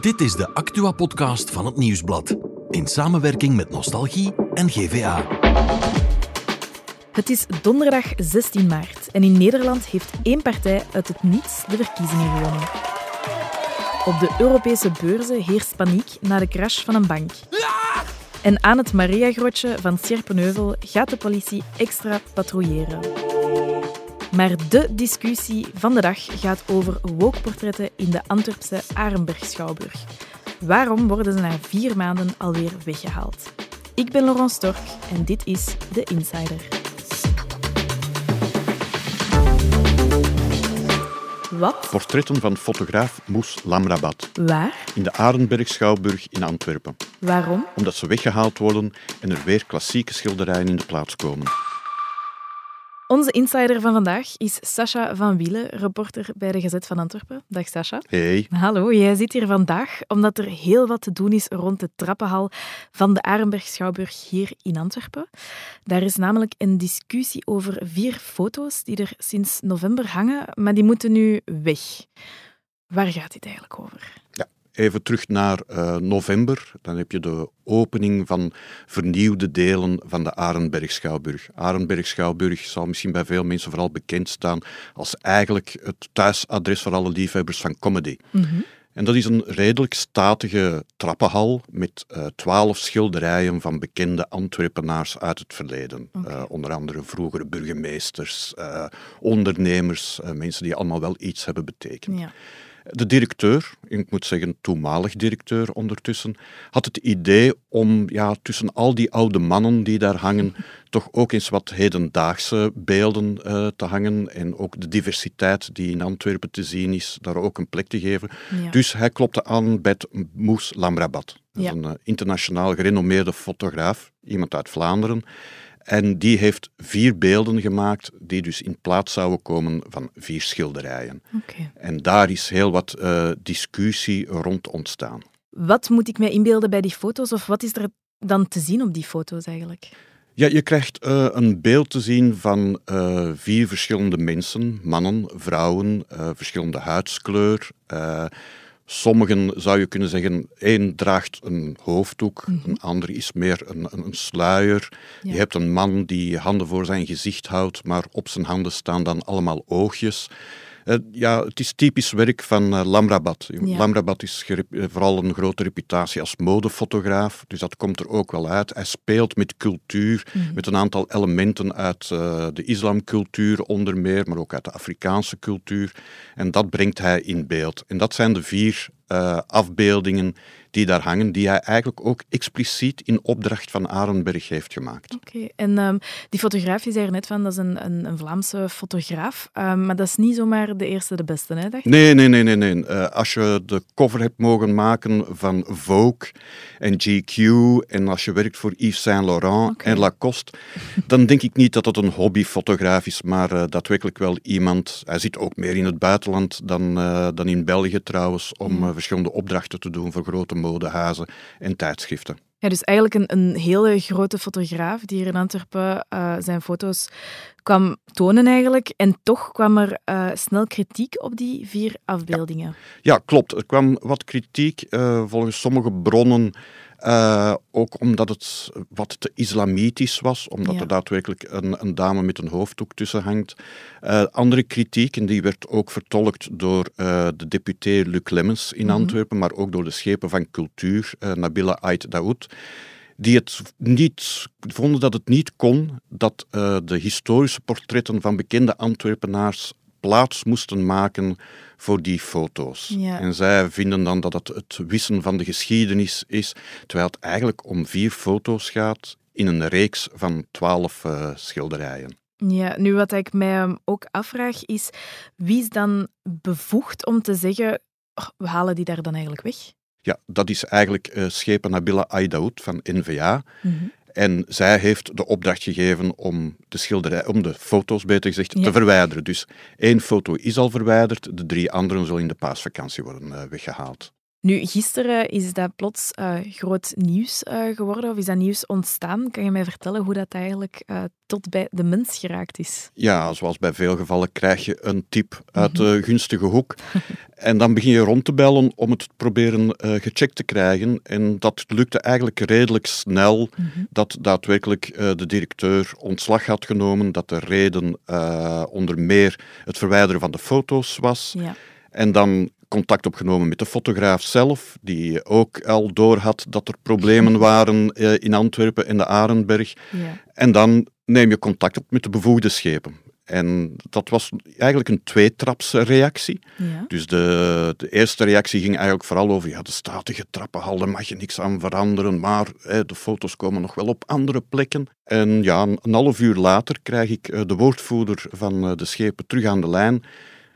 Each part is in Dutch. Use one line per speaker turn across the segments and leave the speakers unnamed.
Dit is de Actua-podcast van het Nieuwsblad. In samenwerking met Nostalgie en GVA.
Het is donderdag 16 maart en in Nederland heeft één partij uit het niets de verkiezingen gewonnen. Op de Europese beurzen heerst paniek na de crash van een bank. En aan het Mariagrotje van Sierpenheuvel gaat de politie extra patrouilleren. Maar de discussie van de dag gaat over wookportretten in de Antwerpse Arenberg-schouwburg. Waarom worden ze na vier maanden alweer weggehaald? Ik ben Laurent Stork en dit is The Insider. Wat?
Portretten van fotograaf Moes Lamrabat
Waar?
in de Arenberg Schouwburg in Antwerpen.
Waarom?
Omdat ze weggehaald worden en er weer klassieke schilderijen in de plaats komen.
Onze insider van vandaag is Sascha van Wielen, reporter bij de Gazet van Antwerpen. Dag Sascha.
Hey,
Hallo, jij zit hier vandaag omdat er heel wat te doen is rond de trappenhal van de Arenberg Schouwburg hier in Antwerpen. Daar is namelijk een discussie over vier foto's die er sinds november hangen, maar die moeten nu weg. Waar gaat dit eigenlijk over?
Even terug naar eh, november. Dan heb je de opening van vernieuwde delen van de Arenberg Schouwburg. Arenberg Schouwburg zal misschien bij veel mensen vooral bekend staan als eigenlijk het thuisadres voor alle liefhebbers van comedy. En dat is een redelijk statige trappenhal met eh, twaalf schilderijen van bekende Antwerpenaars uit het verleden. Eh, onder andere vroegere burgemeesters, ondernemers, mensen die allemaal wel iets hebben betekend.
Ja.
De directeur, ik moet zeggen toenmalig directeur ondertussen, had het idee om ja, tussen al die oude mannen die daar hangen, toch ook eens wat hedendaagse beelden eh, te hangen en ook de diversiteit die in Antwerpen te zien is, daar ook een plek te geven.
Ja.
Dus hij klopte aan bij Moes Lamrabat.
Ja.
een eh, internationaal gerenommeerde fotograaf, iemand uit Vlaanderen. En die heeft vier beelden gemaakt die dus in plaats zouden komen van vier schilderijen.
Oké.
En daar is heel wat eh, discussie rond ontstaan.
Wat moet ik mij inbeelden bij die foto's of wat is er dan te zien op die foto's eigenlijk?
Ja, je krijgt eh, een beeld te zien van eh, vier verschillende mensen, mannen, vrouwen, verschillende huidskleur. Sommigen zou je kunnen zeggen, één draagt een hoofddoek, een ander is meer een, een, een sluier.
Ja.
Je hebt een man die handen voor zijn gezicht houdt, maar op zijn handen staan dan allemaal oogjes. Eh, ja, het is typisch werk van eh, Lamrabat.
Ja.
Lamrabat is eh, vooral een grote reputatie als modefotograaf, dus dat komt er ook wel uit. Hij speelt met cultuur, met een aantal elementen uit de islamcultuur onder meer, maar ook uit de Afrikaanse cultuur. En dat brengt hij in beeld. En dat zijn de vier eh, afbeeldingen die daar hangen, die hij eigenlijk ook expliciet in opdracht van Arenberg heeft gemaakt.
Oké, en ehm, die fotograaf, je zei er net van, dat is een, een, een Vlaamse fotograaf, Ehm, maar dat is niet zomaar de eerste de beste, hè? Dacht?
Nee, nee, nee, nee. nee. Eh, als je de cover hebt mogen maken van Vogue en GQ en als je werkt voor Yves Saint Laurent en Lacoste, dan denk ik niet dat het een hobbyfotograaf is, maar eh, daadwerkelijk wel iemand. Hij zit ook meer in het buitenland dan, dan in België trouwens, om eh, verschillende opdrachten te doen voor grote modehuizen en tijdschriften.
Ja, dus eigenlijk een, een hele grote fotograaf die hier in Antwerpen eh, zijn foto's kwam tonen eigenlijk. En toch kwam er eh, snel kritiek op die vier afbeeldingen.
Ja, klopt. Er kwam wat kritiek eh, volgens sommige bronnen. Eh, ook omdat het wat te islamitisch was, omdat
Ja.
er daadwerkelijk een, een dame met een hoofddoek tussen hangt. Eh, andere kritiek, en die werd ook vertolkt door eh, de deputé Luc Lemmens in Antwerpen, maar ook door de schepen van cultuur, Nabila Ait Daoud, die het niet, vonden dat het niet kon dat de historische portretten van bekende Antwerpenaars plaats moesten maken voor die foto's.
Ja.
En zij vinden dan dat het het wissen van de geschiedenis is, terwijl het eigenlijk om vier foto's gaat in een reeks van twaalf eh, schilderijen.
Ja, nu wat ik mij ehm, ook afvraag is, wie is dan bevoegd om te zeggen, "Oh, we halen die daar dan eigenlijk weg?
Ja, dat is eigenlijk eh, schepen Nabila Aidaoud van NVA.
Mhm.
En zij heeft de opdracht gegeven om de, schilderij, om de foto's beter gezegd
Ja.
te verwijderen. Dus één foto is al verwijderd, de drie anderen zullen in de paasvakantie worden eh, weggehaald.
Nu, gisteren is dat plots uh, groot nieuws uh, geworden, of is dat nieuws ontstaan? Kan je mij vertellen hoe dat eigenlijk uh, tot bij de mens geraakt is?
Ja, zoals bij veel gevallen krijg je een tip uit de mhm. gunstige hoek. en dan begin je rond te bellen om het proberen gecheckt te krijgen. En dat lukte eigenlijk redelijk snel mhm. dat daadwerkelijk de directeur ontslag had genomen, dat de reden onder meer het verwijderen van de foto's was. Ja. En dan contact opgenomen met de fotograaf zelf, die ook al door had dat er problemen waren eh, in Antwerpen en de Arenberg. Ja. En dan neem je contact op met de bevoegde schepen. En dat was eigenlijk een tweetrapsreactie. Ja. Dus de, de eerste reactie ging eigenlijk vooral over ja, de statige trappenhal, daar mag je niks aan veranderen, maar hè, de foto's komen nog wel op andere plekken. En ja, een half uur later krijg ik eh, de woordvoerder van eh, de schepen terug aan de lijn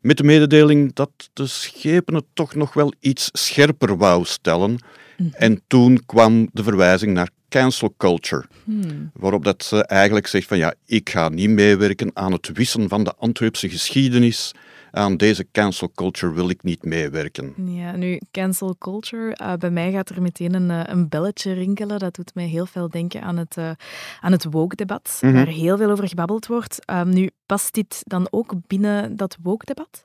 met de mededeling dat de schepen het toch nog wel iets scherper wou stellen. Mhm. En toen kwam de verwijzing naar cancel culture, hmm. waarop dat ze eigenlijk zegt van ja, ik ga niet meewerken aan het wissen van de Antwerpse geschiedenis aan deze cancel culture wil ik niet meewerken.
Ja, nu, cancel culture, uh, bij mij gaat er meteen een, uh, een belletje rinkelen. Dat doet mij heel veel denken aan het, uh, aan het woke-debat, mm waar heel veel over gebabbeld wordt. nu, past dit dan ook binnen dat woke-debat?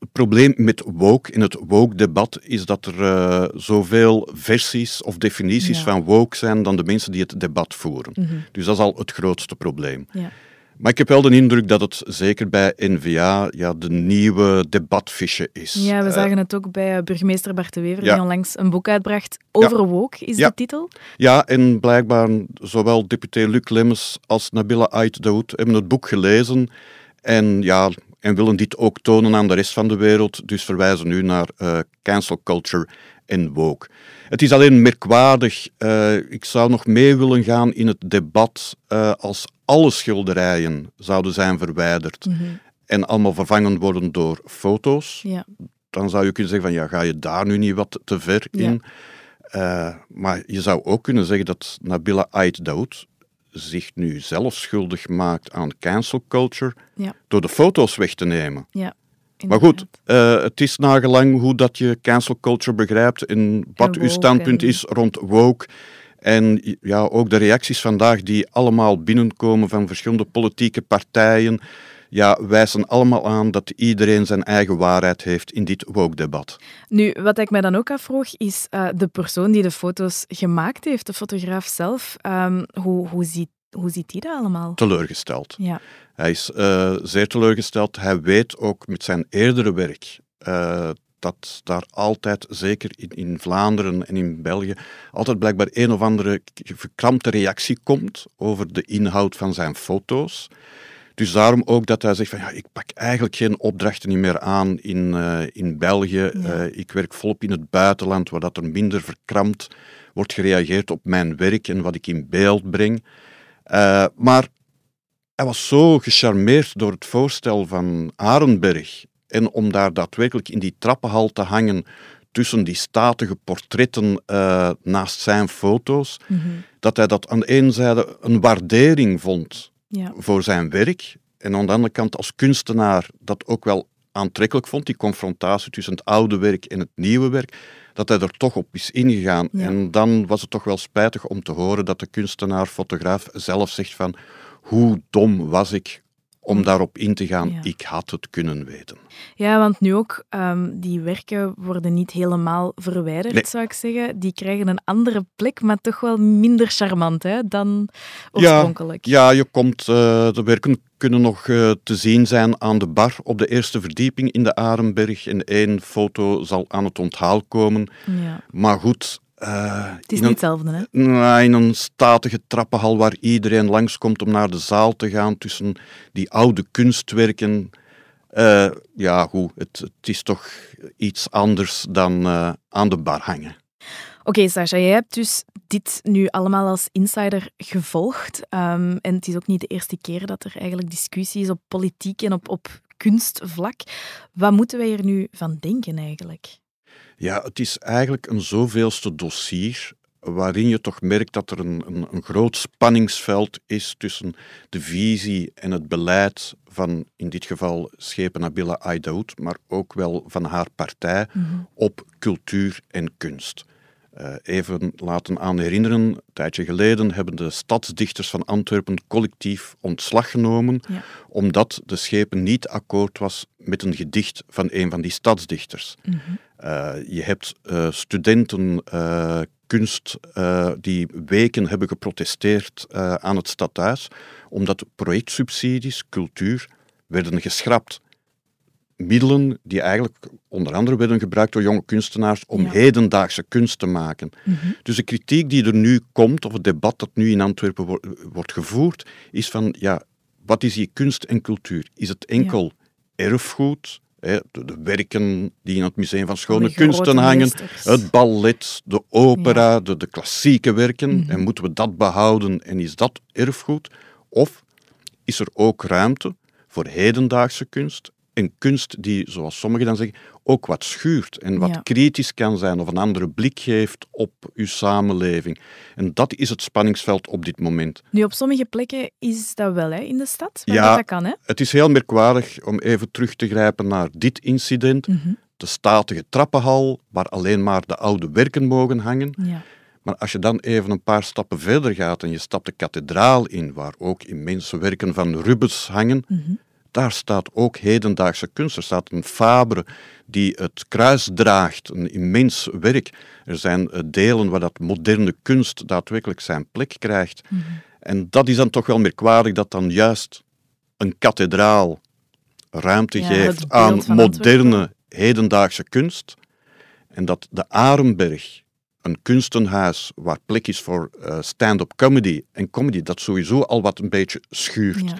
het probleem met woke in het woke-debat is dat er uh, zoveel versies of definities van woke zijn dan de mensen die het debat voeren. Mhm. Dus dat is al het grootste probleem. Ja. Maar ik heb wel de indruk dat het zeker bij N-VA ja, de nieuwe debatfiche is.
Ja, we uh, zagen het ook bij eh, burgemeester Bart de Wever, die onlangs een boek uitbracht over woke, is de titel.
Ja, en blijkbaar zowel deputé Luc Lemmens als Nabila Ait Daoud hebben het boek gelezen. En ja, en willen dit ook tonen aan de rest van de wereld, dus verwijzen nu naar uh, cancel culture en woke. Het is alleen merkwaardig, uh, ik zou nog mee willen gaan in het debat uh, als alle schilderijen zouden zijn verwijderd mm -hmm. en allemaal vervangen worden door foto's. Ja. Dan zou je kunnen zeggen van ja, ga je daar nu niet wat te ver in? Ja. maar je zou ook kunnen zeggen dat Nabila Ait Daoud zich nu zelf schuldig maakt aan cancel culture ja. door de foto's weg te nemen. Ja, maar goed, uh, het is nagelang hoe dat je cancel culture begrijpt en wat uw standpunt is rond woke. En ja, ook de reacties vandaag die allemaal binnenkomen van verschillende politieke partijen ja, wijzen allemaal aan dat iedereen zijn eigen waarheid heeft in dit woke-debat.
Nu, wat ik mij dan ook afvroeg, is uh, de persoon die de foto's gemaakt heeft, de fotograaf zelf, um, hoe, hoe, ziet, hoe ziet die dat allemaal?
Teleurgesteld. Ja. Hij is uh, zeer teleurgesteld. Hij weet ook met zijn eerdere werk uh, dat daar altijd, zeker in, in, Vlaanderen en in België, altijd blijkbaar een of andere verkrampte reactie komt over de inhoud van zijn foto's. Dus daarom ook dat hij zegt van ja, ik pak eigenlijk geen opdrachten meer aan in, uh, in België. Uh, ik werk volop in het buitenland, waar dat er minder verkrampt wordt gereageerd op mijn werk en wat ik in beeld breng. Uh, maar hij was zo gecharmeerd door het voorstel van Arenberg en om daar daadwerkelijk in die trappenhal te hangen tussen die statige portretten naast zijn foto's, mm -hmm. dat hij dat aan de ene zijde een waardering vond ja. voor zijn werk. En aan de andere kant als kunstenaar dat ook wel aantrekkelijk vond, die confrontatie tussen het oude werk en het nieuwe werk, dat hij er toch op is ingegaan. En dan was het toch wel spijtig om te horen dat de kunstenaar, fotograaf zelf zegt van hoe dom was ik om daarop in te gaan. Ik had het kunnen weten.
Ja, want nu ook, um, die werken worden niet helemaal verwijderd, zou ik zeggen. Die krijgen een andere plek, maar toch wel minder charmant hè, dan oorspronkelijk.
Ja, ja je komt, uh, de werken kunnen nog uh, te zien zijn aan de bar op de eerste verdieping in de Arenberg. En één foto zal aan het onthaal komen. Ja. Maar goed,
uh, het is niet hetzelfde, hè?
In een statige trappenhal waar iedereen langskomt om naar de zaal te gaan tussen die oude kunstwerken. Uh, ja, goed, het, het, is toch iets anders dan aan de bar hangen.
Oké, okay, Sascha, jij hebt dus dit nu allemaal als insider gevolgd. Um, en het is ook niet de eerste keer dat er eigenlijk discussie is op politiek en op, op kunstvlak. Wat moeten wij er nu van denken eigenlijk?
Ja, het is eigenlijk een zoveelste dossier waarin je toch merkt dat er een, een, een, groot spanningsveld is tussen de visie en het beleid van, in dit geval, schepen Nabila Aidaoud, maar ook wel van haar partij mhm. op cultuur en kunst. Uh, even laten aan herinneren, een tijdje geleden hebben de stadsdichters van Antwerpen collectief ontslag genomen, omdat de schepen niet akkoord was met een gedicht van een van die stadsdichters. Mhm. Uh, je hebt uh, studenten kunst die weken hebben geprotesteerd aan het stadhuis, omdat projectsubsidies, cultuur, werden geschrapt middelen die eigenlijk onder andere werden gebruikt door jonge kunstenaars om hedendaagse kunst te maken. Mhm. Dus de kritiek die er nu komt, of het debat dat nu in Antwerpen wordt gevoerd, is van, ja, wat is die kunst en cultuur? Is het enkel erfgoed, hè, de, werken die in het Museum van Schone Kunsten hangen, het ballet, de opera, de, de, klassieke werken, mhm. en moeten we dat behouden en is dat erfgoed? Of is er ook ruimte voor hedendaagse kunst een kunst die, zoals sommigen dan zeggen, ook wat schuurt en wat kritisch kan zijn of een andere blik geeft op uw samenleving. En dat is het spanningsveld op dit moment.
Nu, op sommige plekken is dat wel hè, in de stad, ja, dat kan. Hè?
Het is heel merkwaardig om even terug te grijpen naar dit incident. Mhm. De statige trappenhal, waar alleen maar de oude werken mogen hangen. Ja. Maar als je dan even een paar stappen verder gaat en je stapt de kathedraal in, waar ook immense werken van Rubens hangen, mhm daar staat ook hedendaagse kunst. Er staat een Fabre die het kruis draagt, een immens werk. Er zijn eh, delen waar dat moderne kunst daadwerkelijk zijn plek krijgt. Mhm. En dat is dan toch wel merkwaardig dat dan juist een kathedraal ruimte geeft aan moderne, hedendaagse kunst. En dat de Arenberg, een kunstenhuis waar plek is voor uh, stand-up comedy en comedy, dat sowieso al wat een beetje schuurt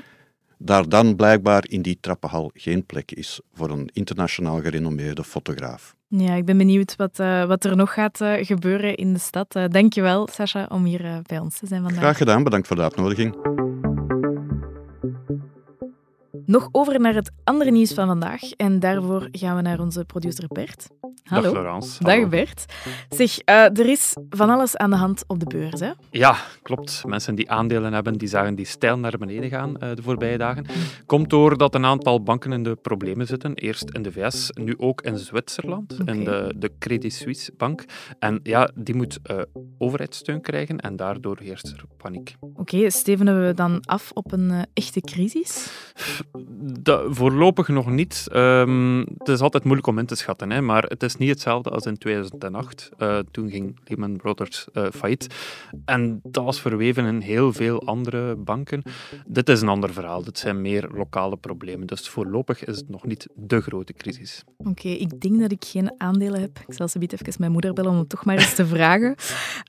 daar dan blijkbaar in die trappenhal geen plek is voor een internationaal gerenommeerde fotograaf.
Ja, ik ben benieuwd wat, uh, wat er nog gaat uh, gebeuren in de stad. Uh, Dank je wel, Sascha, om hier bij ons te zijn vandaag.
Graag gedaan, bedankt voor de uitnodiging.
Nog over naar het andere nieuws van vandaag. En daarvoor gaan we naar onze producer Bert. Hallo.
Dag Florence.
Dag Bert. Zeg, uh, er is van alles aan de hand op de beurs, hè?
Ja, klopt. Mensen die aandelen hebben, die zagen die stijl naar beneden gaan uh, de voorbije dagen. Komt doordat een aantal banken in de problemen zitten. Eerst in de VS, nu ook in Zwitserland, okay. in de, de Credit Suisse bank. En ja, die moet uh, overheidssteun krijgen en daardoor heerst er paniek.
Oké, okay, stevenen we dan af op een echte crisis?
Voorlopig nog niet. Um, het is altijd moeilijk om in te schatten, hè, maar het is niet hetzelfde als in 2008. Uh, eh, toen ging Lehman Brothers uh, failliet. En dat was verweven in heel veel andere banken. Dit is een ander verhaal. Dit zijn meer lokale problemen. Dus voorlopig is het nog niet de grote crisis.
Oké, ik denk dat ik geen aandelen heb. Ik zal ze even mijn moeder bellen om het toch maar eens te vragen.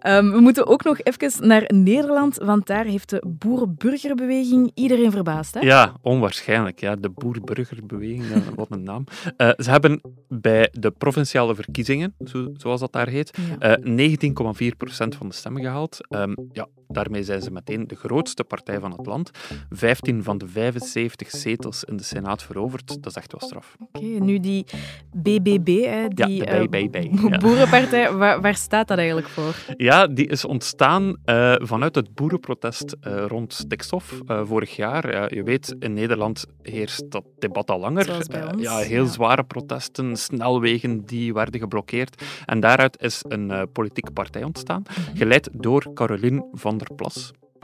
Um, we moeten ook nog even naar Nederland, want daar heeft de boerenburgerbeweging iedereen verbaasd. Hè?
Ja, onwaarschijnlijk. Ja. De boerburgerbeweging, wat een naam. Uh, ze hebben bij de provinciale verkiezingen, zo, zoals dat daar heet, ja. uh, 19,4% van de stemmen gehaald. Um, ja, Daarmee zijn ze meteen de grootste partij van het land. 15 van de 75 zetels in de Senaat veroverd. Dat is echt wel straf.
Oké, nu die BBB, hè, die
ja, BBB,
uh, boerenpartij, waar, waar, staat dat eigenlijk voor?
Ja, die is ontstaan uh, vanuit het boerenprotest uh, rond stikstof vorig jaar. je weet, in Nederland heerst dat debat al langer. ja, heel zware protesten, snelwegen die werden geblokkeerd. En daaruit is een politieke partij ontstaan, mhm. geleid door Caroline van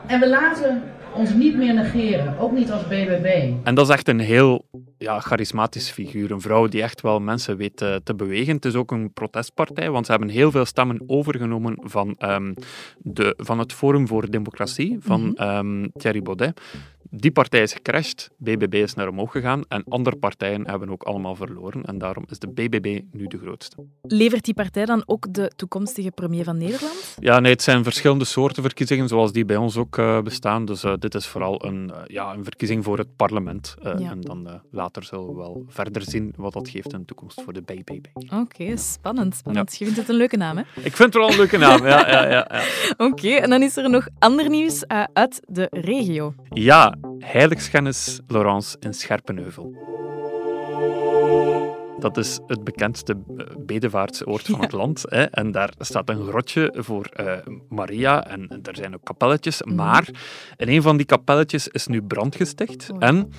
En we laten ons niet meer negeren, ook niet als BBB.
En dat is echt een heel ja, charismatische figuur. Een vrouw die echt wel mensen weet te, te bewegen. Het is ook een protestpartij, want ze hebben heel veel stemmen overgenomen van, um, de, van het Forum voor Democratie, van mm Thierry Baudet. Die partij is gecrashed, BBB is naar omhoog gegaan en andere partijen hebben ook allemaal verloren. En daarom is de BBB nu de grootste.
Levert die partij dan ook de toekomstige premier van Nederland?
Ja, nee, het zijn verschillende soorten verkiezingen, zoals die bij ons ook uh, bestaan. Dus uh, dit is vooral een, uh, ja, een verkiezing voor het parlement. Ja. En dan later zullen we wel verder zien wat dat geeft in de toekomst voor de BBB.
Oké, okay, spannend. spannend. Je vindt het een leuke naam, hè?
Ik vind het wel een leuke naam, ja. ja, ja, ja.
Oké, okay, en dan is er nog ander nieuws uit de regio.
Ja, heiligschennis Laurence in Scherpenheuvel. Dat is het bekendste eh, bedevaartsoord van het land. Hè. En daar staat een grotje voor uh, Maria en er zijn ook kapelletjes. Mhm. Maar in een van die kapelletjes is nu brand gesticht. En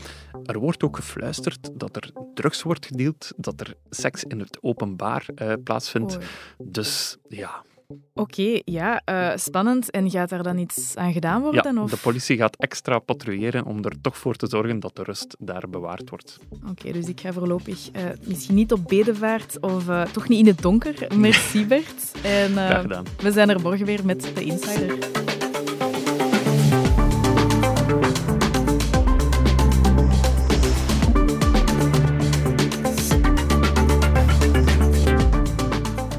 er wordt ook gefluisterd dat er drugs wordt gedeeld, dat er seks in het openbaar uh, plaatsvindt. Dus ja,
Oké, ja, uh, spannend. En gaat daar dan iets aan gedaan worden?
Ja,
of?
de politie gaat extra patrouilleren om er toch voor te zorgen dat de rust daar bewaard wordt.
Oké, dus ik ga voorlopig uh, misschien niet op bedevaart of uh, toch niet in het donker. Merci Bert.
En, Graag gedaan.
We zijn er morgen weer met de Insider.